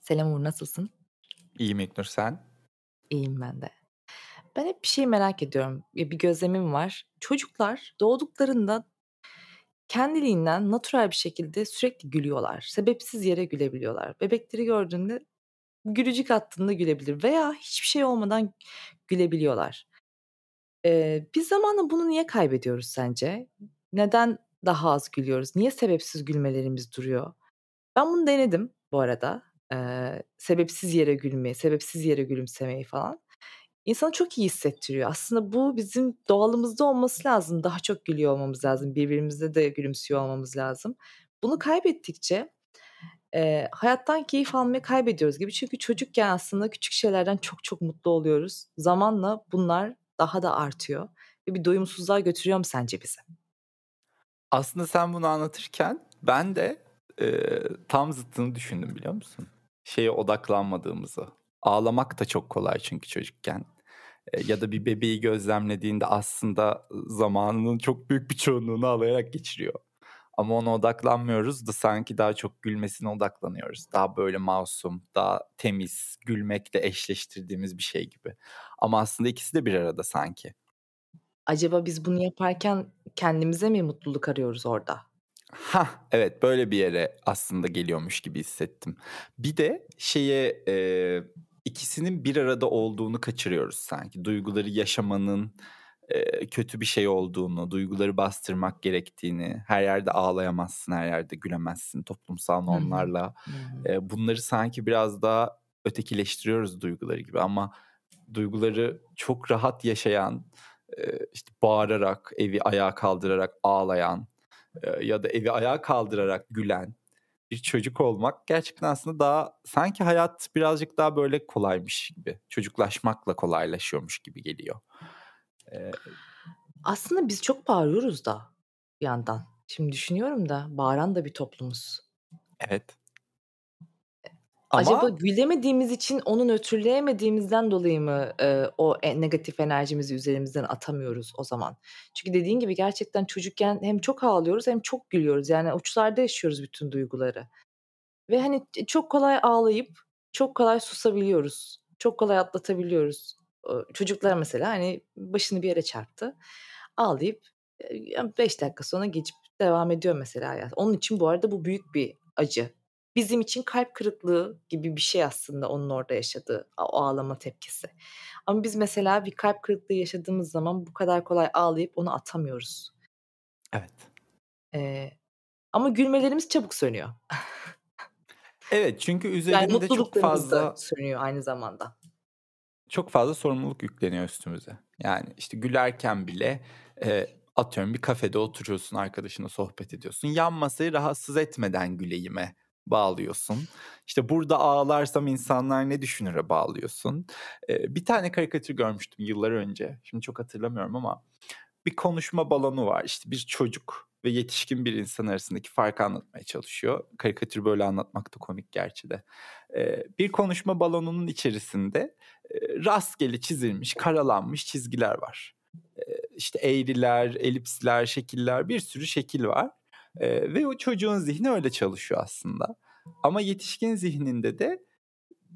Selam Uğur, nasılsın? İyiyim İlknur, sen? İyiyim ben de. Ben hep bir şeyi merak ediyorum. Bir gözlemim var. Çocuklar doğduklarında kendiliğinden natürel bir şekilde sürekli gülüyorlar. Sebepsiz yere gülebiliyorlar. Bebekleri gördüğünde gülücük attığında gülebilir veya hiçbir şey olmadan gülebiliyorlar. Eee, biz zamanla bunu niye kaybediyoruz sence? Neden daha az gülüyoruz? Niye sebepsiz gülmelerimiz duruyor? Ben bunu denedim bu arada. Eee, sebepsiz yere gülmeyi, sebepsiz yere gülümsemeyi falan. İnsanı çok iyi hissettiriyor. Aslında bu bizim doğalımızda olması lazım. Daha çok gülüyor olmamız lazım. Birbirimize de gülümsüyor olmamız lazım. Bunu kaybettikçe, eee, hayattan keyif almayı kaybediyoruz gibi. Çünkü çocukken aslında küçük şeylerden çok çok mutlu oluyoruz. Zamanla bunlar daha da artıyor ve bir doyumsuzluğa götürüyor mu sence bizi? Aslında sen bunu anlatırken ben de, eee, tam zıttını düşündüm biliyor musun? Şeye odaklanmadığımızı. Ağlamak da çok kolay çünkü çocukken. Eee, ya da bir bebeği gözlemlediğinde aslında zamanının çok büyük bir çoğunluğunu ağlayarak geçiriyor. Ama ona odaklanmıyoruz da sanki daha çok gülmesine odaklanıyoruz. Daha böyle masum, daha temiz, gülmekle eşleştirdiğimiz bir şey gibi. Ama aslında ikisi de bir arada sanki. Acaba biz bunu yaparken kendimize mi mutluluk arıyoruz orada? Hah, evet böyle bir yere aslında geliyormuş gibi hissettim. Bir de şeye eee, ikisinin bir arada olduğunu kaçırıyoruz sanki. Duyguları yaşamanın eee, kötü bir şey olduğunu, duyguları bastırmak gerektiğini, her yerde ağlayamazsın, her yerde gülemezsin toplumsal normlarla. Eee, bunları sanki biraz daha ötekileştiriyoruz duyguları gibi ama duyguları çok rahat yaşayan, işte bağırarak, evi ayağa kaldırarak ağlayan ya da evi ayağa kaldırarak gülen bir çocuk olmak gerçekten aslında daha sanki hayat birazcık daha böyle kolaymış gibi. Çocuklaşmakla kolaylaşıyormuş gibi geliyor. Eee Aslında biz çok bağırıyoruz da bir yandan. Şimdi düşünüyorum da bağıran da bir toplumuz. Evet. Acaba Ama gülemediğimiz için onu nötrleyemediğimizden dolayı mı, eee, o e negatif enerjimizi üzerimizden atamıyoruz o zaman? Çünkü dediğin gibi gerçekten çocukken hem çok ağlıyoruz hem çok gülüyoruz. Yani uçlarda yaşıyoruz bütün duyguları ve hani ç çok kolay ağlayıp çok kolay susabiliyoruz. Çok kolay atlatabiliyoruz. Çocuklar mesela, hani, başını bir yere çarptı, ağlayıp, eee, ya 5 dakika sonra geçip devam ediyor mesela hayat. Onun için bu arada bu büyük bir acı. Bizim için kalp kırıklığı gibi bir şey aslında onun orada yaşadığı, o ağlama tepkisi. Ama biz mesela bir kalp kırıklığı yaşadığımız zaman bu kadar kolay ağlayıp onu atamıyoruz. Evet. Eee, ama gülmelerimiz çabuk sönüyor. Evet, çünkü Yani üzerinde çok mutluluklarımız da fazla sönüyor aynı zamanda. çok fazla sorumluluk yükleniyor üstümüze. Yani işte gülerken bile eee, atıyorum bir kafede oturuyorsun, arkadaşınla sohbet ediyorsun. Yan masayı rahatsız etmeden güleyime bağlıyorsun. İşte burada ağlarsam insanlar ne düşünür'e bağlıyorsun. Eee, bir tane karikatür görmüştüm yıllar önce. Şimdi çok hatırlamıyorum ama bir konuşma balonu var. İşte bir çocuk ve yetişkin bir insan arasındaki farkı anlatmaya çalışıyor. Karikatürü böyle anlatmak da komik gerçi de. Eee, bir konuşma balonunun içerisinde eee, rastgele çizilmiş, karalanmış çizgiler var. Eee, işte eğriler, elipsler, şekiller bir sürü şekil var. Eee, ve o çocuğun zihni öyle çalışıyor aslında. Ama yetişkin zihninde de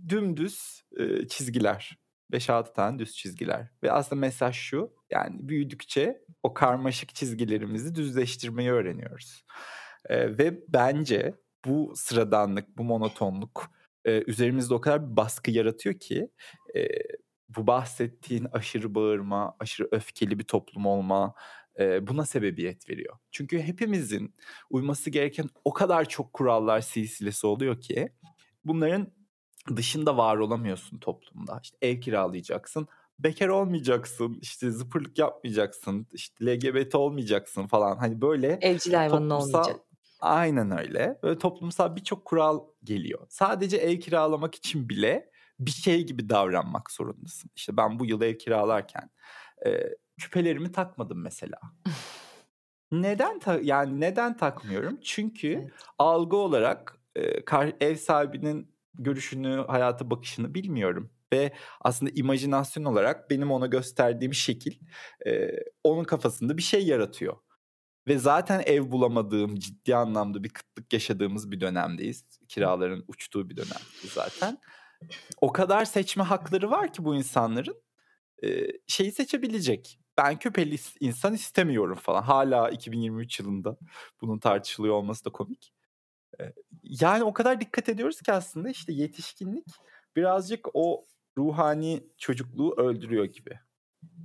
dümdüz eee, çizgiler. 5-6 tane düz çizgiler. Ve aslında mesaj şu, yani büyüdükçe o karmaşık çizgilerimizi düzleştirmeyi öğreniyoruz. Eee, ve bence bu sıradanlık, bu monotonluk eee, üzerimizde o kadar bir baskı yaratıyor ki eee, bu bahsettiğin aşırı bağırma, aşırı öfkeli bir toplum olma eee, buna sebebiyet veriyor. Çünkü hepimizin uyması gereken o kadar çok kurallar silsilesi oluyor ki bunların dışında var olamıyorsun toplumda. İşte ev kiralayacaksın, bekar olmayacaksın, işte zıpırlık yapmayacaksın, işte LGBT olmayacaksın falan. Hani böyle Evcil hayvanın toplumsal olmayacak. Aynen öyle. Böyle toplumsal birçok kural geliyor. Sadece ev kiralamak için bile bir şey gibi davranmak zorundasın. İşte ben bu yıl ev kiralarken eee, küpelerimi takmadım mesela. Neden ta yani neden takmıyorum? Çünkü Evet. algı olarak eee, kar ev sahibinin görüşünü, hayata bakışını bilmiyorum ve aslında imajinasyon olarak benim ona gösterdiğim şekil eee, onun kafasında bir şey yaratıyor. Ve zaten ev bulamadığım, ciddi anlamda bir kıtlık yaşadığımız bir dönemdeyiz. Kiraların uçtuğu bir dönemdeyiz zaten. O kadar seçme hakları var ki bu insanların. E, şeyi seçebilecek. Ben küpeli insan istemiyorum falan. Hala 2023 yılında bunun tartışılıyor olması da komik. Yani o kadar dikkat ediyoruz ki aslında işte yetişkinlik birazcık o ruhani çocukluğu öldürüyor gibi.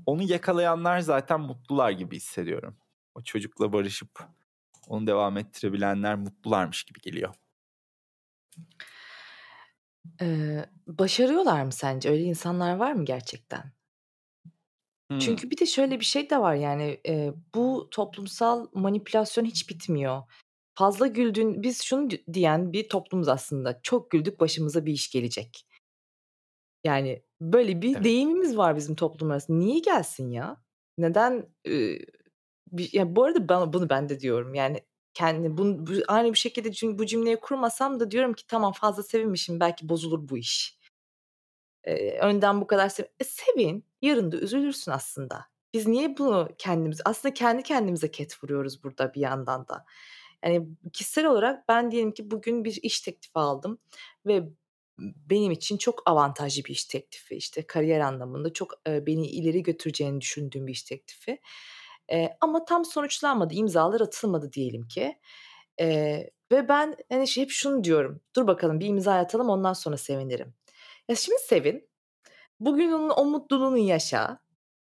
Onu yakalayanlar zaten mutlular gibi hissediyorum. O çocukla barışıp onu devam ettirebilenler mutlularmış gibi geliyor. Eee, başarıyorlar mı sence? Öyle insanlar var mı gerçekten? Çünkü bir de şöyle bir şey de var yani, eee, bu toplumsal manipülasyon hiç bitmiyor. Fazla güldüğün biz şunu diyen bir toplumuz aslında. "Çok güldük, başımıza bir iş gelecek." Yani, böyle bir Evet. deyimimiz var bizim toplum arasında. Niye gelsin ya? Neden, ııı, bir ya, bu arada ben bunu ben de diyorum. Yani, kendi bun bu aynı bir şekilde cüm bu cümleyi kurmasam da diyorum ki tamam fazla sevinmişim, belki bozulur bu iş. Eee, önden bu kadar sev e, sevin, yarın da üzülürsün aslında. Biz niye bunu kendimiz aslında kendi kendimize ket vuruyoruz burada bir yandan da. Yani, kişisel olarak ben diyelim ki bugün bir iş teklifi aldım ve benim için çok avantajlı bir iş teklifi. İşte, kariyer anlamında çok, eee, beni ileri götüreceğini düşündüğüm bir iş teklifi. Eee, ama tam sonuçlanmadı, imzalar atılmadı diyelim ki. Eee, ve ben, hani, ş hep şunu diyorum, "Dur bakalım bir imza atalım, ondan sonra sevinirim." Ya, şimdi sevin, bugünün o mutluluğunu yaşa,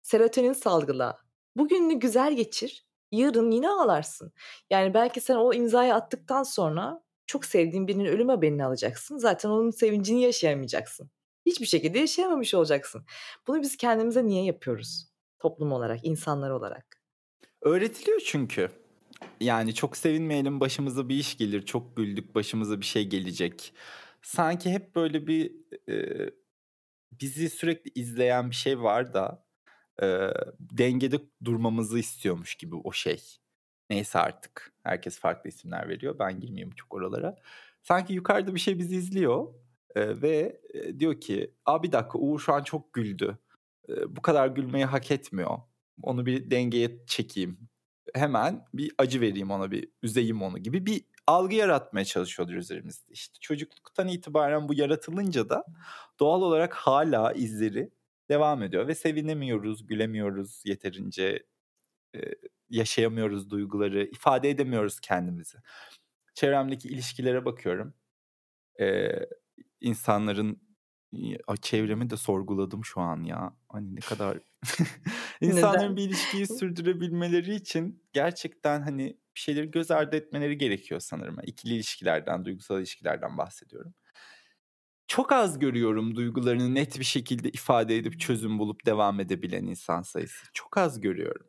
serotonin salgıla, bugününü güzel geçir, yarın yine ağlarsın. Yani, belki sen o imzayı attıktan sonra çok sevdiğin birinin ölüm haberini alacaksın. Zaten onun sevincini yaşayamayacaksın. Hiçbir şekilde yaşayamamış olacaksın. Bunu biz kendimize niye yapıyoruz toplum olarak, insanlar olarak? Öğretiliyor çünkü. Yani, çok sevinmeyelim, başımıza bir iş gelir, çok güldük, başımıza bir şey gelecek. Sanki hep böyle bir, eee, bizi sürekli izleyen bir şey var da, eee, dengede durmamızı istiyormuş gibi o şey. Neyse artık. Herkes farklı isimler veriyor. Ben girmeyeyim çok oralara. Sanki yukarıda bir şey bizi izliyor, eee, ve, eee, diyor ki, "A, bir dakika Uğur şu an çok güldü. Eee, bu kadar gülmeyi hak etmiyor. Onu bir dengeye çekeyim. Hemen bir acı vereyim ona, bir üzeyim onu." gibi bir algı yaratmaya çalışıyorlar üzerimizde. İşte, çocukluktan itibaren bu yaratılınca da doğal olarak hâlâ izleri devam ediyor ve sevinemiyoruz, gülemiyoruz yeterince, eee, yaşayamıyoruz duyguları, ifade edemiyoruz kendimizi. Çevremdeki ilişkilere bakıyorum. Eee, insanların çevremi de sorguladım şu an ya. Hani, ne kadar İnsanların Neden? bir ilişkiyi sürdürebilmeleri için gerçekten, hani, bir şeyleri göz ardı etmeleri gerekiyor sanırım. İkili ilişkilerden, duygusal ilişkilerden bahsediyorum. Çok az görüyorum duygularını net bir şekilde ifade edip çözüm bulup devam edebilen insan sayısı. Çok az görüyorum.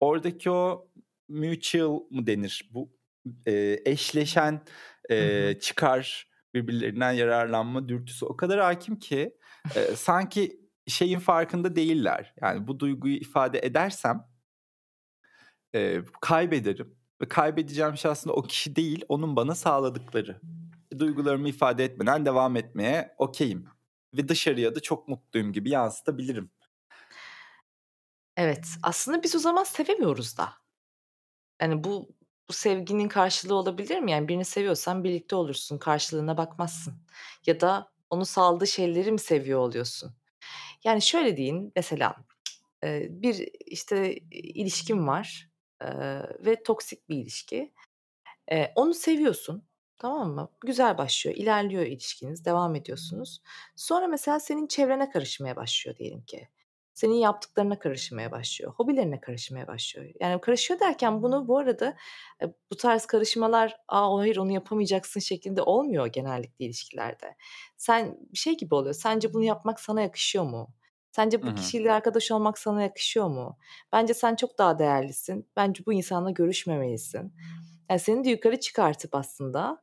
Oradaki o mutual mı denir? Bu, eee, eşleşen, hı. çıkar, birbirlerinden yararlanma dürtüsü o kadar hâkim ki, eee, sanki şeyin farkında değiller. Yani, bu duyguyu ifade edersem eee, kaybederim ve kaybedeceğim şey aslında o kişi değil, onun bana sağladıkları. Duygularımı ifade etmeden devam etmeye okay'im ve dışarıya da çok mutluyum gibi yansıtabilirim. Evet, aslında biz o zaman sevemiyoruz da. Yani, bu bu sevginin karşılığı olabilir mi? Yani, birini seviyorsan birlikte olursun, karşılığına bakmazsın ya da onun sağladığı şeyleri mi seviyor oluyorsun? Yani, şöyle deyin, mesela, bir, işte, ilişkin var, ve toksik bir ilişki. Onu seviyorsun, tamam mı? Güzel başlıyor, ilerliyor ilişkiniz, devam ediyorsunuz. Sonra mesela senin çevrene karışmaya başlıyor diyelim ki. Senin yaptıklarına karışmaya başlıyor, hobilerine karışmaya başlıyor. Yani, karışıyor derken bunu bu arada, eee, bu tarz karışmalar, "A, hayır onu yapamayacaksın." şeklinde olmuyor genellikle ilişkilerde. Sen şey gibi oluyor, sence bunu yapmak sana yakışıyor mu? Sence bu hı. kişiyle arkadaş olmak sana yakışıyor mu? Bence sen çok daha değerlisin. Bence bu insanla görüşmemelisin. Yani, seni de yukarı çıkartıp aslında,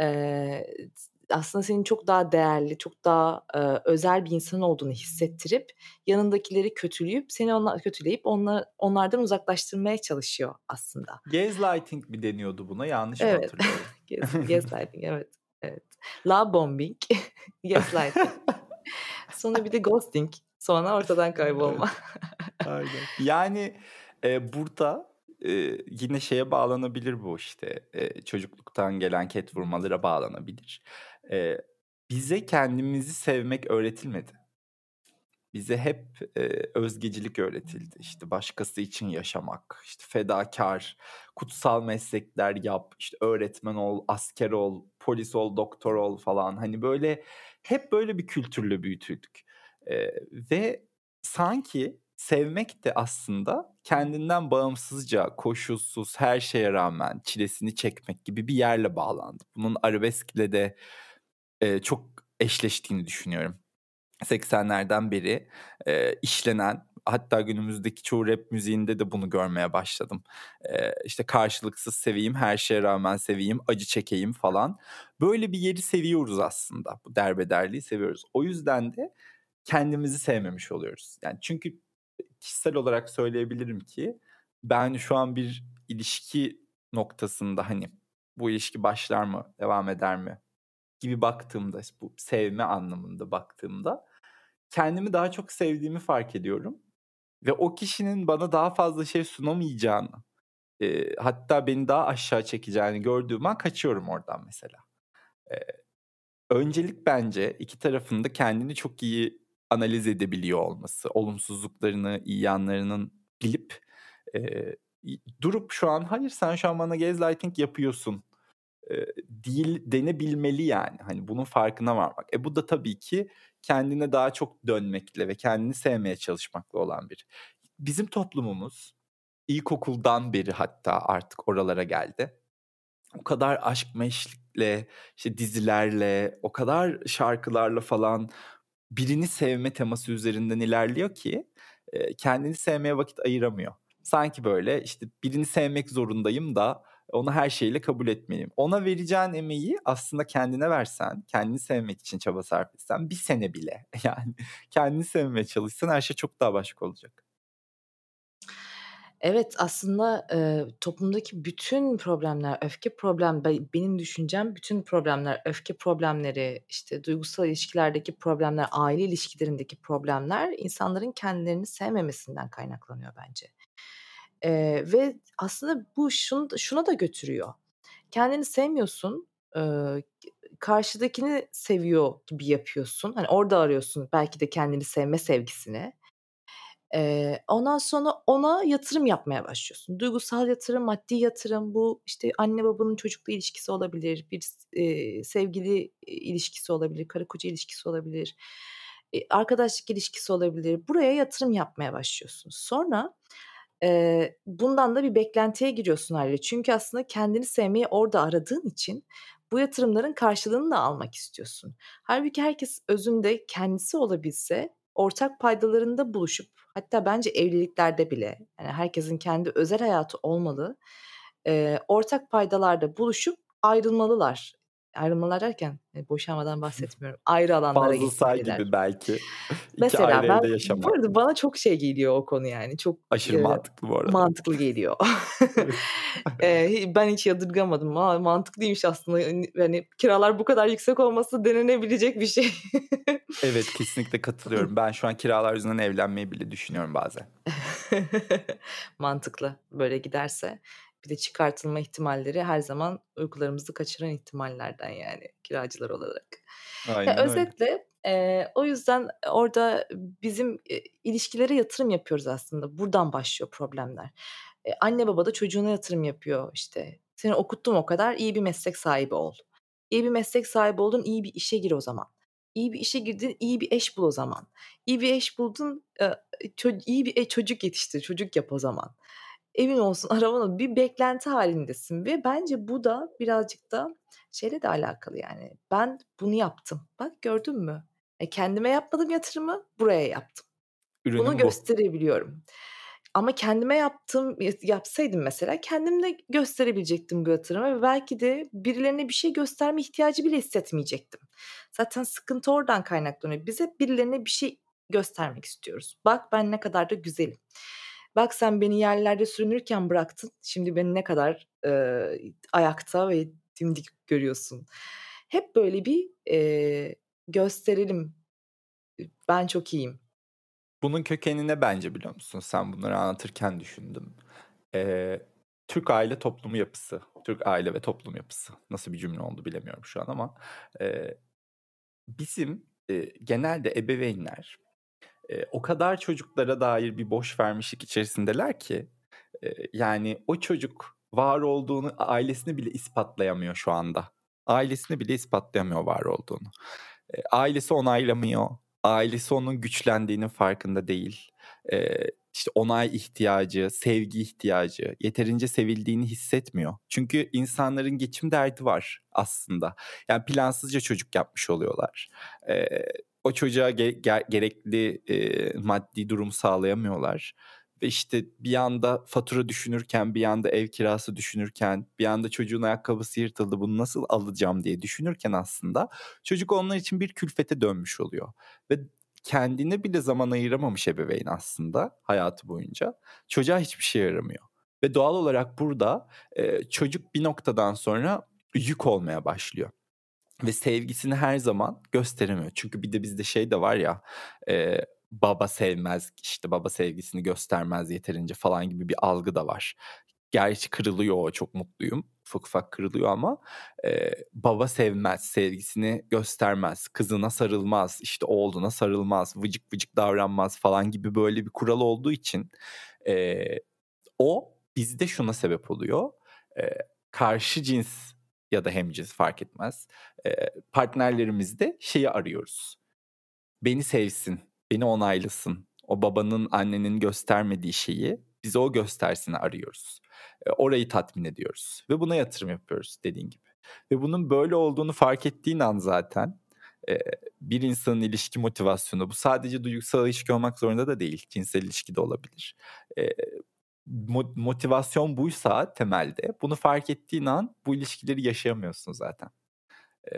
eee, aslında senin çok daha değerli, çok daha, eee, özel bir insan olduğunu hissettirip yanındakileri kötüleyip seni onlar kötüleyip onla onlardan uzaklaştırmaya çalışıyor aslında. Gaslighting mi deniyordu buna? Yanlış mı Evet. hatırlıyorum? Gas gaslighting evet, evet. Love bombing, gaslighting. Sonra bir de ghosting. Sonra ortadan Evet. kaybolma. Aynen. Yani, eee, burada, eee, yine şeye bağlanabilir bu işte, eee, çocukluktan gelen ket vurmalara bağlanabilir. Eee, bize kendimizi sevmek öğretilmedi. Bize hep, eee, özgecilik öğretildi. İşte, başkası için yaşamak, işte, fedakâr, kutsal meslekler yap, işte, öğretmen ol, asker ol, polis ol, doktor ol falan. Hani, böyle, hep böyle bir kültürle büyütüldük. Eee, ve sanki sevmek de aslında kendinden bağımsızca, koşulsuz, her şeye rağmen çilesini çekmek gibi bir yerle bağlandı. Bunun arabeskle de, eee, çok eşleştiğini düşünüyorum. 80'lerden beri, eee, işlenen hatta günümüzdeki çoğu rap müziğinde de bunu görmeye başladım. Eee, işte, karşılıksız seveyim, her şeye rağmen seveyim, acı çekeyim falan. Böyle bir yeri seviyoruz aslında. Bu derbederliği seviyoruz. O yüzden de kendimizi sevmemiş oluyoruz. Yani çünkü kişisel olarak söyleyebilirim ki ben şu an bir ilişki noktasında, hani, bu ilişki başlar mı, devam eder mi gibi baktığımda, bu sevme anlamında baktığımda kendimi daha çok sevdiğimi fark ediyorum ve o kişinin bana daha fazla şey sunamayacağını, eee, hatta beni daha aşağı çekeceğini gördüğüm an kaçıyorum oradan mesela. Eee, öncelik bence iki tarafın da kendini çok iyi analiz edebiliyor olması, olumsuzluklarını, iyi yanlarının bilip, eee, durup şu an hayır sen şu an bana gaslighting yapıyorsun, değil denebilmeli yani. Hani bunun farkına varmak. E, bu da tabii ki kendine daha çok dönmekle ve kendini sevmeye çalışmakla olan bir. Bizim toplumumuz ilkokuldan beri hatta artık oralara geldi. O kadar aşk meşkle, işte dizilerle, o kadar şarkılarla falan birini sevme teması üzerinden ilerliyor ki kendini sevmeye vakit ayıramıyor. Sanki böyle işte birini sevmek zorundayım da onu her şeyle kabul etmeliyim. Ona vereceğin emeği aslında kendine versen, kendini sevmek için çaba sarf etsen bir sene bile yani kendini sevmeye çalışsan her şey çok daha başka olacak. Evet, aslında, eee, toplumdaki bütün problemler, öfke problem be benim düşüncem bütün problemler, öfke problemleri, işte, duygusal ilişkilerdeki problemler, aile ilişkilerindeki problemler insanların kendilerini sevmemesinden kaynaklanıyor bence. Eee, ve aslında bu şunu şuna da götürüyor. Kendini sevmiyorsun, eee, karşıdakini seviyor gibi yapıyorsun. Hani, orada arıyorsun belki de kendini sevme sevgisini. Eee, ondan sonra ona yatırım yapmaya başlıyorsun. Duygusal yatırım, maddi yatırım. Bu, işte, anne babanın çocukla ilişkisi olabilir, bir eee, sevgili, ilişkisi olabilir, karı koca ilişkisi olabilir, eee, arkadaşlık ilişkisi olabilir. Buraya yatırım yapmaya başlıyorsun. Sonra, eee, bundan da bir beklentiye giriyorsun hâliyle. Çünkü aslında kendini sevmeyi orada aradığın için bu yatırımların karşılığını da almak istiyorsun. Hâlbuki herkes özünde kendisi olabilse ortak paydalarında buluşup hatta bence evliliklerde bile, yani, herkesin kendi özel hayatı olmalı, eee, ortak paydalarda buluşup ayrılmalılar. Ayrılmalılar derken, eee, boşanmadan bahsetmiyorum. Ayrı alanlara Fazla gibi belki. 2 Mesela ben evde bu yaşamak. arada bana çok şey geliyor o konu yani. Çok, Aşırı eee, mantıklı bu arada. mantıklı geliyor. Hi ben hiç yadırgamadım. A, mantıklıymış aslında. Hani hani, kiralar bu kadar yüksek olması denenebilecek bir şey. Evet, kesinlikle katılıyorum. Ben şu an kiralar yüzünden evlenmeyi bile düşünüyorum bazen. Mantıklı böyle giderse. Bir de çıkartılma ihtimalleri her zaman uykularımızı kaçıran ihtimallerden yani kiracılar olarak. Aynen öyle. özetle, eee, o yüzden orada bizim, eee, ilişkilere yatırım yapıyoruz aslında. Buradan başlıyor problemler. Eee, anne baba da çocuğuna yatırım yapıyor. İşte, seni okuttum o kadar, iyi bir meslek sahibi ol. İyi bir meslek sahibi oldun, iyi bir işe gir o zaman. İyi bir işe girdin, iyi bir eş bul o zaman. İyi bir eş buldun, iyi bir, eee, çocuk yetiştir, çocuk yap o zaman. Evin olsun, araban ol bir beklenti hâlindesin ve bence bu da birazcık da şeyle de alakalı yani. Ben bunu yaptım. Bak gördün mü? E, kendime yapmadım yatırımı, buraya yaptım. Bunu Ürünüm bu. gösterebiliyorum. Ama kendime yaptığım ya yapsaydım mesela kendim de gösterebilecektim bu yatırımı ve belki de birilerine bir şey gösterme ihtiyacı bile hissetmeyecektim. Zaten sıkıntı oradan kaynaklanıyor. Biz hep birilerine bir şey göstermek istiyoruz. Bak ben ne kadar da güzelim. Bak sen beni yerlerde sürünürken bıraktın. Şimdi beni ne kadar, eee, ayakta ve dimdik görüyorsun. Hep böyle bir, eee, gösterelim. Ben çok iyiyim. Bunun kökeni ne bence biliyor musun? Sen bunları anlatırken düşündüm. Eee, Türk aile toplumu yapısı, Türk aile ve toplum yapısı. Nasıl bir cümle oldu bilemiyorum şu an ama e, bizim e, genelde ebeveynler e, o kadar çocuklara dair bir boş vermişlik içerisindeler ki e, yani o çocuk var olduğunu ailesini bile ispatlayamıyor şu anda. Ailesini bile ispatlayamıyor var olduğunu. E, ailesi onaylamıyor. Ailesi onun güçlendiğinin farkında değil. E, işte onay ihtiyacı, sevgi ihtiyacı, yeterince sevildiğini hissetmiyor. Çünkü insanların geçim derdi var aslında. Yani plansızca çocuk yapmış oluyorlar. Ee, o çocuğa ge- ge- gerekli e, maddi durum sağlayamıyorlar. Ve işte bir anda fatura düşünürken, bir anda ev kirası düşünürken, bir anda çocuğun ayakkabısı yırtıldı bunu nasıl alacağım diye düşünürken aslında çocuk onlar için bir külfete dönmüş oluyor. Ve kendine bile zaman ayıramamış ebeveyn aslında hayatı boyunca. Çocuğa hiçbir şey yaramıyor. Ve doğal olarak burada e, çocuk bir noktadan sonra yük olmaya başlıyor. Ve sevgisini her zaman gösteremiyor. Çünkü bir de bizde şey de var ya e, baba sevmez işte baba sevgisini göstermez yeterince falan gibi bir algı da var. Gerçi kırılıyor o çok mutluyum. Ufak ufak kırılıyor ama e, baba sevmez, sevgisini göstermez, kızına sarılmaz, işte oğluna sarılmaz, vıcık vıcık davranmaz falan gibi böyle bir kural olduğu için e, o bizde şuna sebep oluyor. E, karşı cins ya da hemcins fark etmez. Partnerlerimizde şeyi arıyoruz. Beni sevsin, beni onaylasın. O babanın, annenin göstermediği şeyi bize o göstersini arıyoruz. Orayı tatmin ediyoruz ve buna yatırım yapıyoruz dediğin gibi. Ve bunun böyle olduğunu fark ettiğin an zaten bir insanın ilişki motivasyonu bu sadece duygusal ilişki olmak zorunda da değil. Cinsel ilişki de olabilir. Motivasyon buysa temelde bunu fark ettiğin an bu ilişkileri yaşayamıyorsun zaten.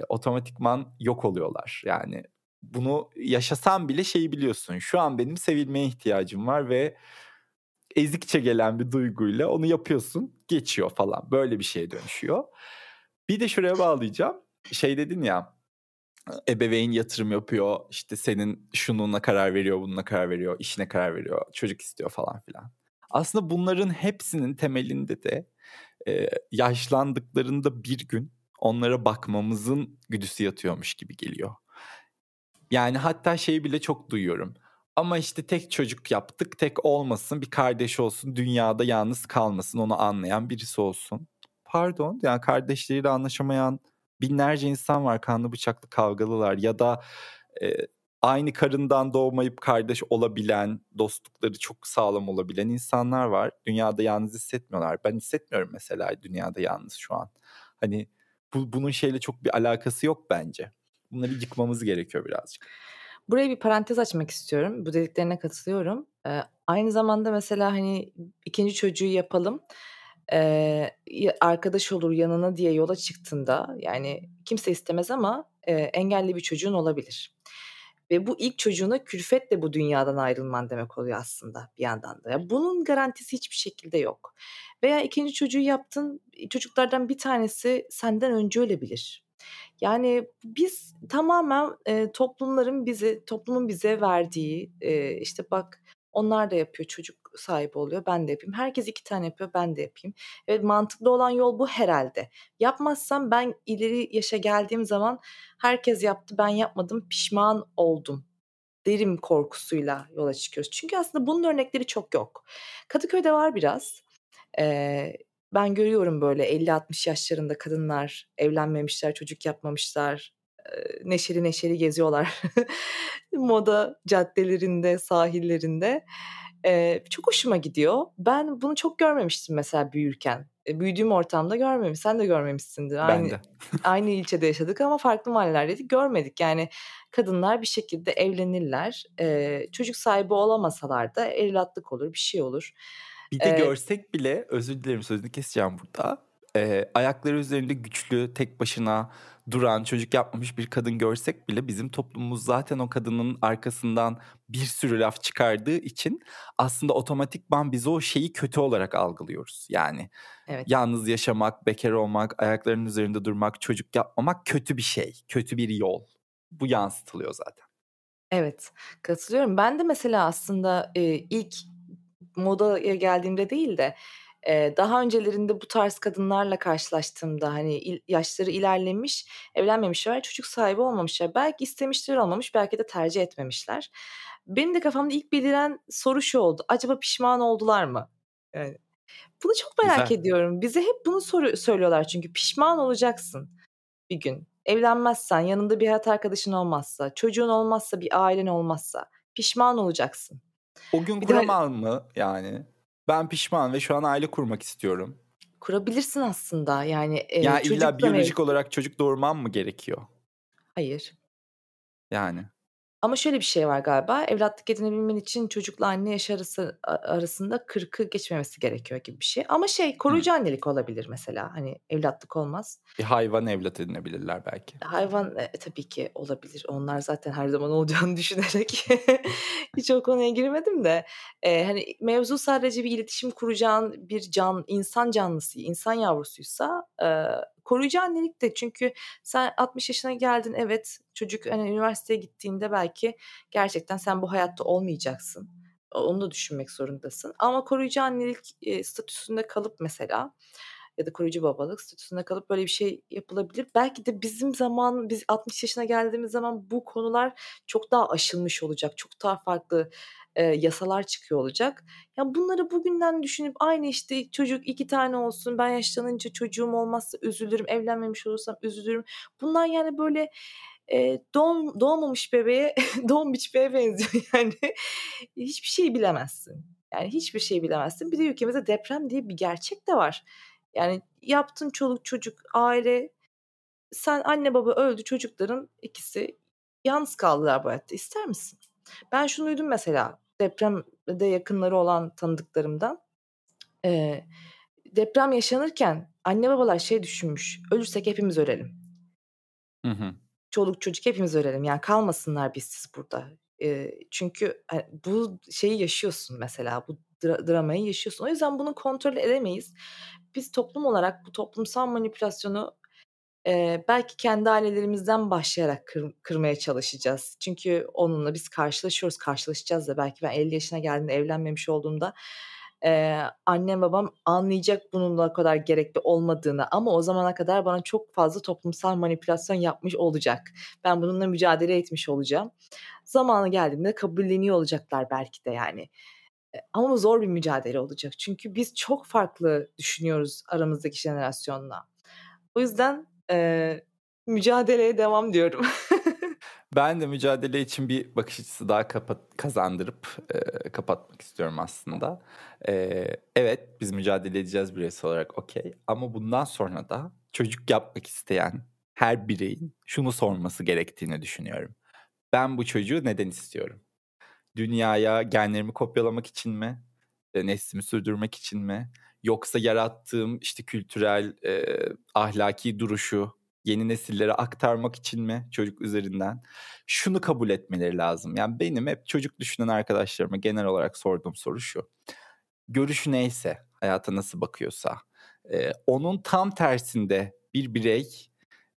otomatikman yok oluyorlar. Yani bunu yaşasan bile şeyi biliyorsun. Şu an benim sevilmeye ihtiyacım var ve ezikçe gelen bir duyguyla onu yapıyorsun geçiyor falan böyle bir şeye dönüşüyor. Bir de şuraya bağlayacağım şey dedin ya ebeveyn yatırım yapıyor işte senin şununla karar veriyor bununla karar veriyor işine karar veriyor çocuk istiyor falan filan. Aslında bunların hepsinin temelinde de e, yaşlandıklarında bir gün onlara bakmamızın güdüsü yatıyormuş gibi geliyor. Yani hatta şeyi bile çok duyuyorum. Ama işte tek çocuk yaptık, tek olmasın, bir kardeş olsun, dünyada yalnız kalmasın, onu anlayan birisi olsun. Pardon, yani kardeşleriyle anlaşamayan binlerce insan var, kanlı bıçaklı kavgalılar ya da e, aynı karından doğmayıp kardeş olabilen, dostlukları çok sağlam olabilen insanlar var. Dünyada yalnız hissetmiyorlar. Ben hissetmiyorum mesela dünyada yalnız şu an. Hani bu, bunun şeyle çok bir alakası yok bence. Bunları yıkmamız gerekiyor birazcık. Buraya bir parantez açmak istiyorum. Bu dediklerine katılıyorum. Ee, aynı zamanda mesela hani ikinci çocuğu yapalım. Ee, arkadaş olur yanına diye yola çıktığında yani kimse istemez ama e, engelli bir çocuğun olabilir. Ve bu ilk çocuğuna külfetle bu dünyadan ayrılman demek oluyor aslında bir yandan da. Ya bunun garantisi hiçbir şekilde yok. Veya ikinci çocuğu yaptın, çocuklardan bir tanesi senden önce ölebilir. Yani biz tamamen e, toplumların bizi, toplumun bize verdiği e, işte bak onlar da yapıyor çocuk sahibi oluyor ben de yapayım. Herkes iki tane yapıyor ben de yapayım. Evet mantıklı olan yol bu herhalde. Yapmazsam ben ileri yaşa geldiğim zaman herkes yaptı ben yapmadım pişman oldum derim korkusuyla yola çıkıyoruz. Çünkü aslında bunun örnekleri çok yok. Kadıköy'de var biraz. Ee, ben görüyorum böyle 50-60 yaşlarında kadınlar evlenmemişler, çocuk yapmamışlar, neşeli neşeli geziyorlar moda caddelerinde, sahillerinde. Ee, çok hoşuma gidiyor. Ben bunu çok görmemiştim mesela büyürken. E, büyüdüğüm ortamda görmemiş. Sen de görmemişsindir. Aynı, ben de. aynı ilçede yaşadık ama farklı mahallelerdeydik. Görmedik. Yani kadınlar bir şekilde evlenirler. Ee, çocuk sahibi olamasalar da evlatlık olur, bir şey olur. Bir de ee, görsek bile özür dilerim sözünü keseceğim burada. Ee, ayakları üzerinde güçlü, tek başına duran, çocuk yapmamış bir kadın görsek bile bizim toplumumuz zaten o kadının arkasından bir sürü laf çıkardığı için aslında otomatikman biz o şeyi kötü olarak algılıyoruz. Yani evet. yalnız yaşamak, bekar olmak, ayaklarının üzerinde durmak, çocuk yapmamak kötü bir şey, kötü bir yol. Bu yansıtılıyor zaten. Evet, katılıyorum. Ben de mesela aslında e, ilk modaya geldiğimde değil de Daha öncelerinde bu tarz kadınlarla karşılaştığımda, hani, il yaşları ilerlemiş, evlenmemişler, çocuk sahibi olmamışlar. Belki istemişler olmamış, belki de tercih etmemişler. Benim de kafamda ilk beliren soru şu oldu: Acaba pişman oldular mı? Yani, bunu çok merak Güzel. ediyorum. Bize hep bunu soru söylüyorlar çünkü pişman olacaksın bir gün. Evlenmezsen, yanında bir hayat arkadaşın olmazsa, çocuğun olmazsa, bir ailen olmazsa pişman olacaksın. O gün Bir de hani kuramam mı yani? Ben pişman ve şu an aile kurmak istiyorum. Kurabilirsin aslında. Yani, eee, Ya, illa biyolojik mevcut. olarak çocuk doğurmam mı gerekiyor? Hayır. Yani. Ama şöyle bir şey var galiba, evlatlık edinebilmen için çocukla anne yaşı arası arasında 40'ı geçmemesi gerekiyor gibi bir şey. Ama şey, koruyucu annelik olabilir mesela, hani, evlatlık olmaz. Bir hayvan evlat edinebilirler belki. Hayvan, eee, tabii ki olabilir. Onlar zaten her zaman olacağını düşünerek hiç o konuya girmedim de. Eee, hani, mevzu sadece bir iletişim kuracağın bir can insan canlısı, insan yavrusuysa, eee, koruyucu annelik de çünkü sen 60 yaşına geldin, evet, çocuk, hani, üniversiteye gittiğinde belki gerçekten sen bu hayatta olmayacaksın. Onu da düşünmek zorundasın ama koruyucu annelik, eee, statüsünde kalıp mesela ya da koruyucu babalık statüsünde kalıp böyle bir şey yapılabilir. Belki de bizim zaman biz 60 yaşına geldiğimiz zaman bu konular çok daha aşılmış olacak. Çok daha farklı, eee, yasalar çıkıyor olacak. Ya, bunları bugünden düşünüp aynı, işte, çocuk 2 tane olsun, ben yaşlanınca çocuğum olmazsa üzülürüm, evlenmemiş olursam üzülürüm. Bunlar, yani, böyle, eee, doğm doğmamış bebeğe don biçmeye benziyor yani. Hiçbir şey bilemezsin. Yani, hiçbir şey bilemezsin. Bir de ülkemizde deprem diye bir gerçek de var. Yani, yaptın çoluk çocuk, aile, sen anne baba öldü, çocukların ikisi yalnız kaldılar bu hayatta. İster misin? Ben şunu duydum mesela depremde yakınları olan tanıdıklarımdan. Eee, deprem yaşanırken anne babalar şey düşünmüş, ölürsek hepimiz ölelim. Hı hı. Çoluk çocuk hepimiz ölelim. Yani kalmasınlar bizsiz burada. Eee, çünkü, hani, bu şeyi yaşıyorsun mesela, bu dra dramayı yaşıyorsun. O yüzden bunu kontrol edemeyiz. Biz toplum olarak bu toplumsal manipülasyonu, eee, belki kendi ailelerimizden başlayarak kır kırmaya çalışacağız. Çünkü onunla biz karşılaşıyoruz, karşılaşacağız da belki ben 50 yaşına geldiğimde evlenmemiş olduğumda, eee, annem babam anlayacak bunun o kadar gerekli olmadığını ama o zamana kadar bana çok fazla toplumsal manipülasyon yapmış olacak. Ben bununla mücadele etmiş olacağım. Zamanı geldiğinde kabulleniyor olacaklar belki de yani. Eee, ama zor bir mücadele olacak. Çünkü biz çok farklı düşünüyoruz aramızdaki jenerasyonla. O yüzden, eee, mücadeleye devam diyorum. Ben de mücadele için bir bakış açısı daha kapat kazandırıp, eee, kapatmak istiyorum aslında. Eee, evet, biz mücadele edeceğiz bireysel olarak, okay. Ama bundan sonra da çocuk yapmak isteyen her bireyin şunu sorması gerektiğini düşünüyorum. Ben bu çocuğu neden istiyorum? Dünyaya genlerimi kopyalamak için mi? Eee, neslimi sürdürmek için mi? Yoksa yarattığım, işte, kültürel, eee, ahlaki duruşu yeni nesillere aktarmak için mi çocuk üzerinden? Şunu kabul etmeleri lazım. Yani benim hep çocuk düşünen arkadaşlarıma genel olarak sorduğum soru şu: Görüşü neyse, hayata nasıl bakıyorsa, eee, onun tam tersinde bir birey,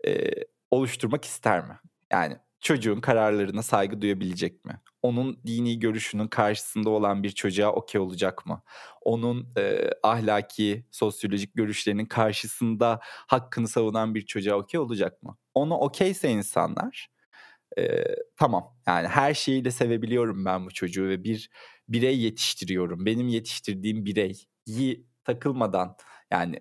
eee, oluşturmak ister mi? Yani çocuğun kararlarına saygı duyabilecek mi? Onun dini görüşünün karşısında olan bir çocuğa okay olacak mı? Onun, eee, ahlaki, sosyolojik görüşlerinin karşısında hakkını savunan bir çocuğa okay olacak mı? Ona okayse insanlar, eee, tamam, yani her şeyiyle sevebiliyorum ben bu çocuğu ve bir birey yetiştiriyorum. Benim yetiştirdiğim bireyi takılmadan, yani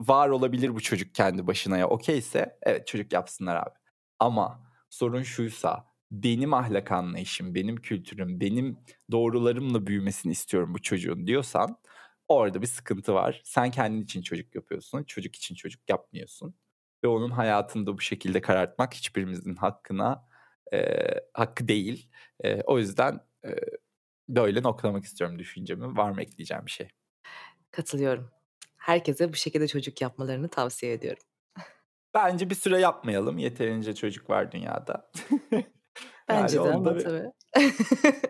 var olabilir bu çocuk kendi başına ya okayse evet çocuk yapsınlar abi. Ama sorun şuysa benim ahlak anlayışım, benim kültürüm, benim doğrularımla büyümesini istiyorum bu çocuğun diyorsan orada bir sıkıntı var. Sen kendin için çocuk yapıyorsun, çocuk için çocuk yapmıyorsun ve onun hayatını da bu şekilde karartmak hiçbirimizin hakkına, eee, hakkı değil. Eee, o yüzden, eee, böyle noktalamak istiyorum düşüncemi. Var mı ekleyeceğin bir şey? Katılıyorum. Herkese bu şekilde çocuk yapmalarını tavsiye ediyorum. Bence bir süre yapmayalım. Yeterince çocuk var dünyada. Yani Bence de onu ama bir tabii.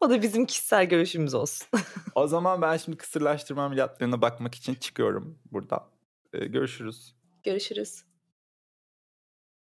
O da bizim kişisel görüşümüz olsun. O zaman ben şimdi kısırlaştırma ameliyatlarına bakmak için çıkıyorum buradan. Eee, görüşürüz. Görüşürüz.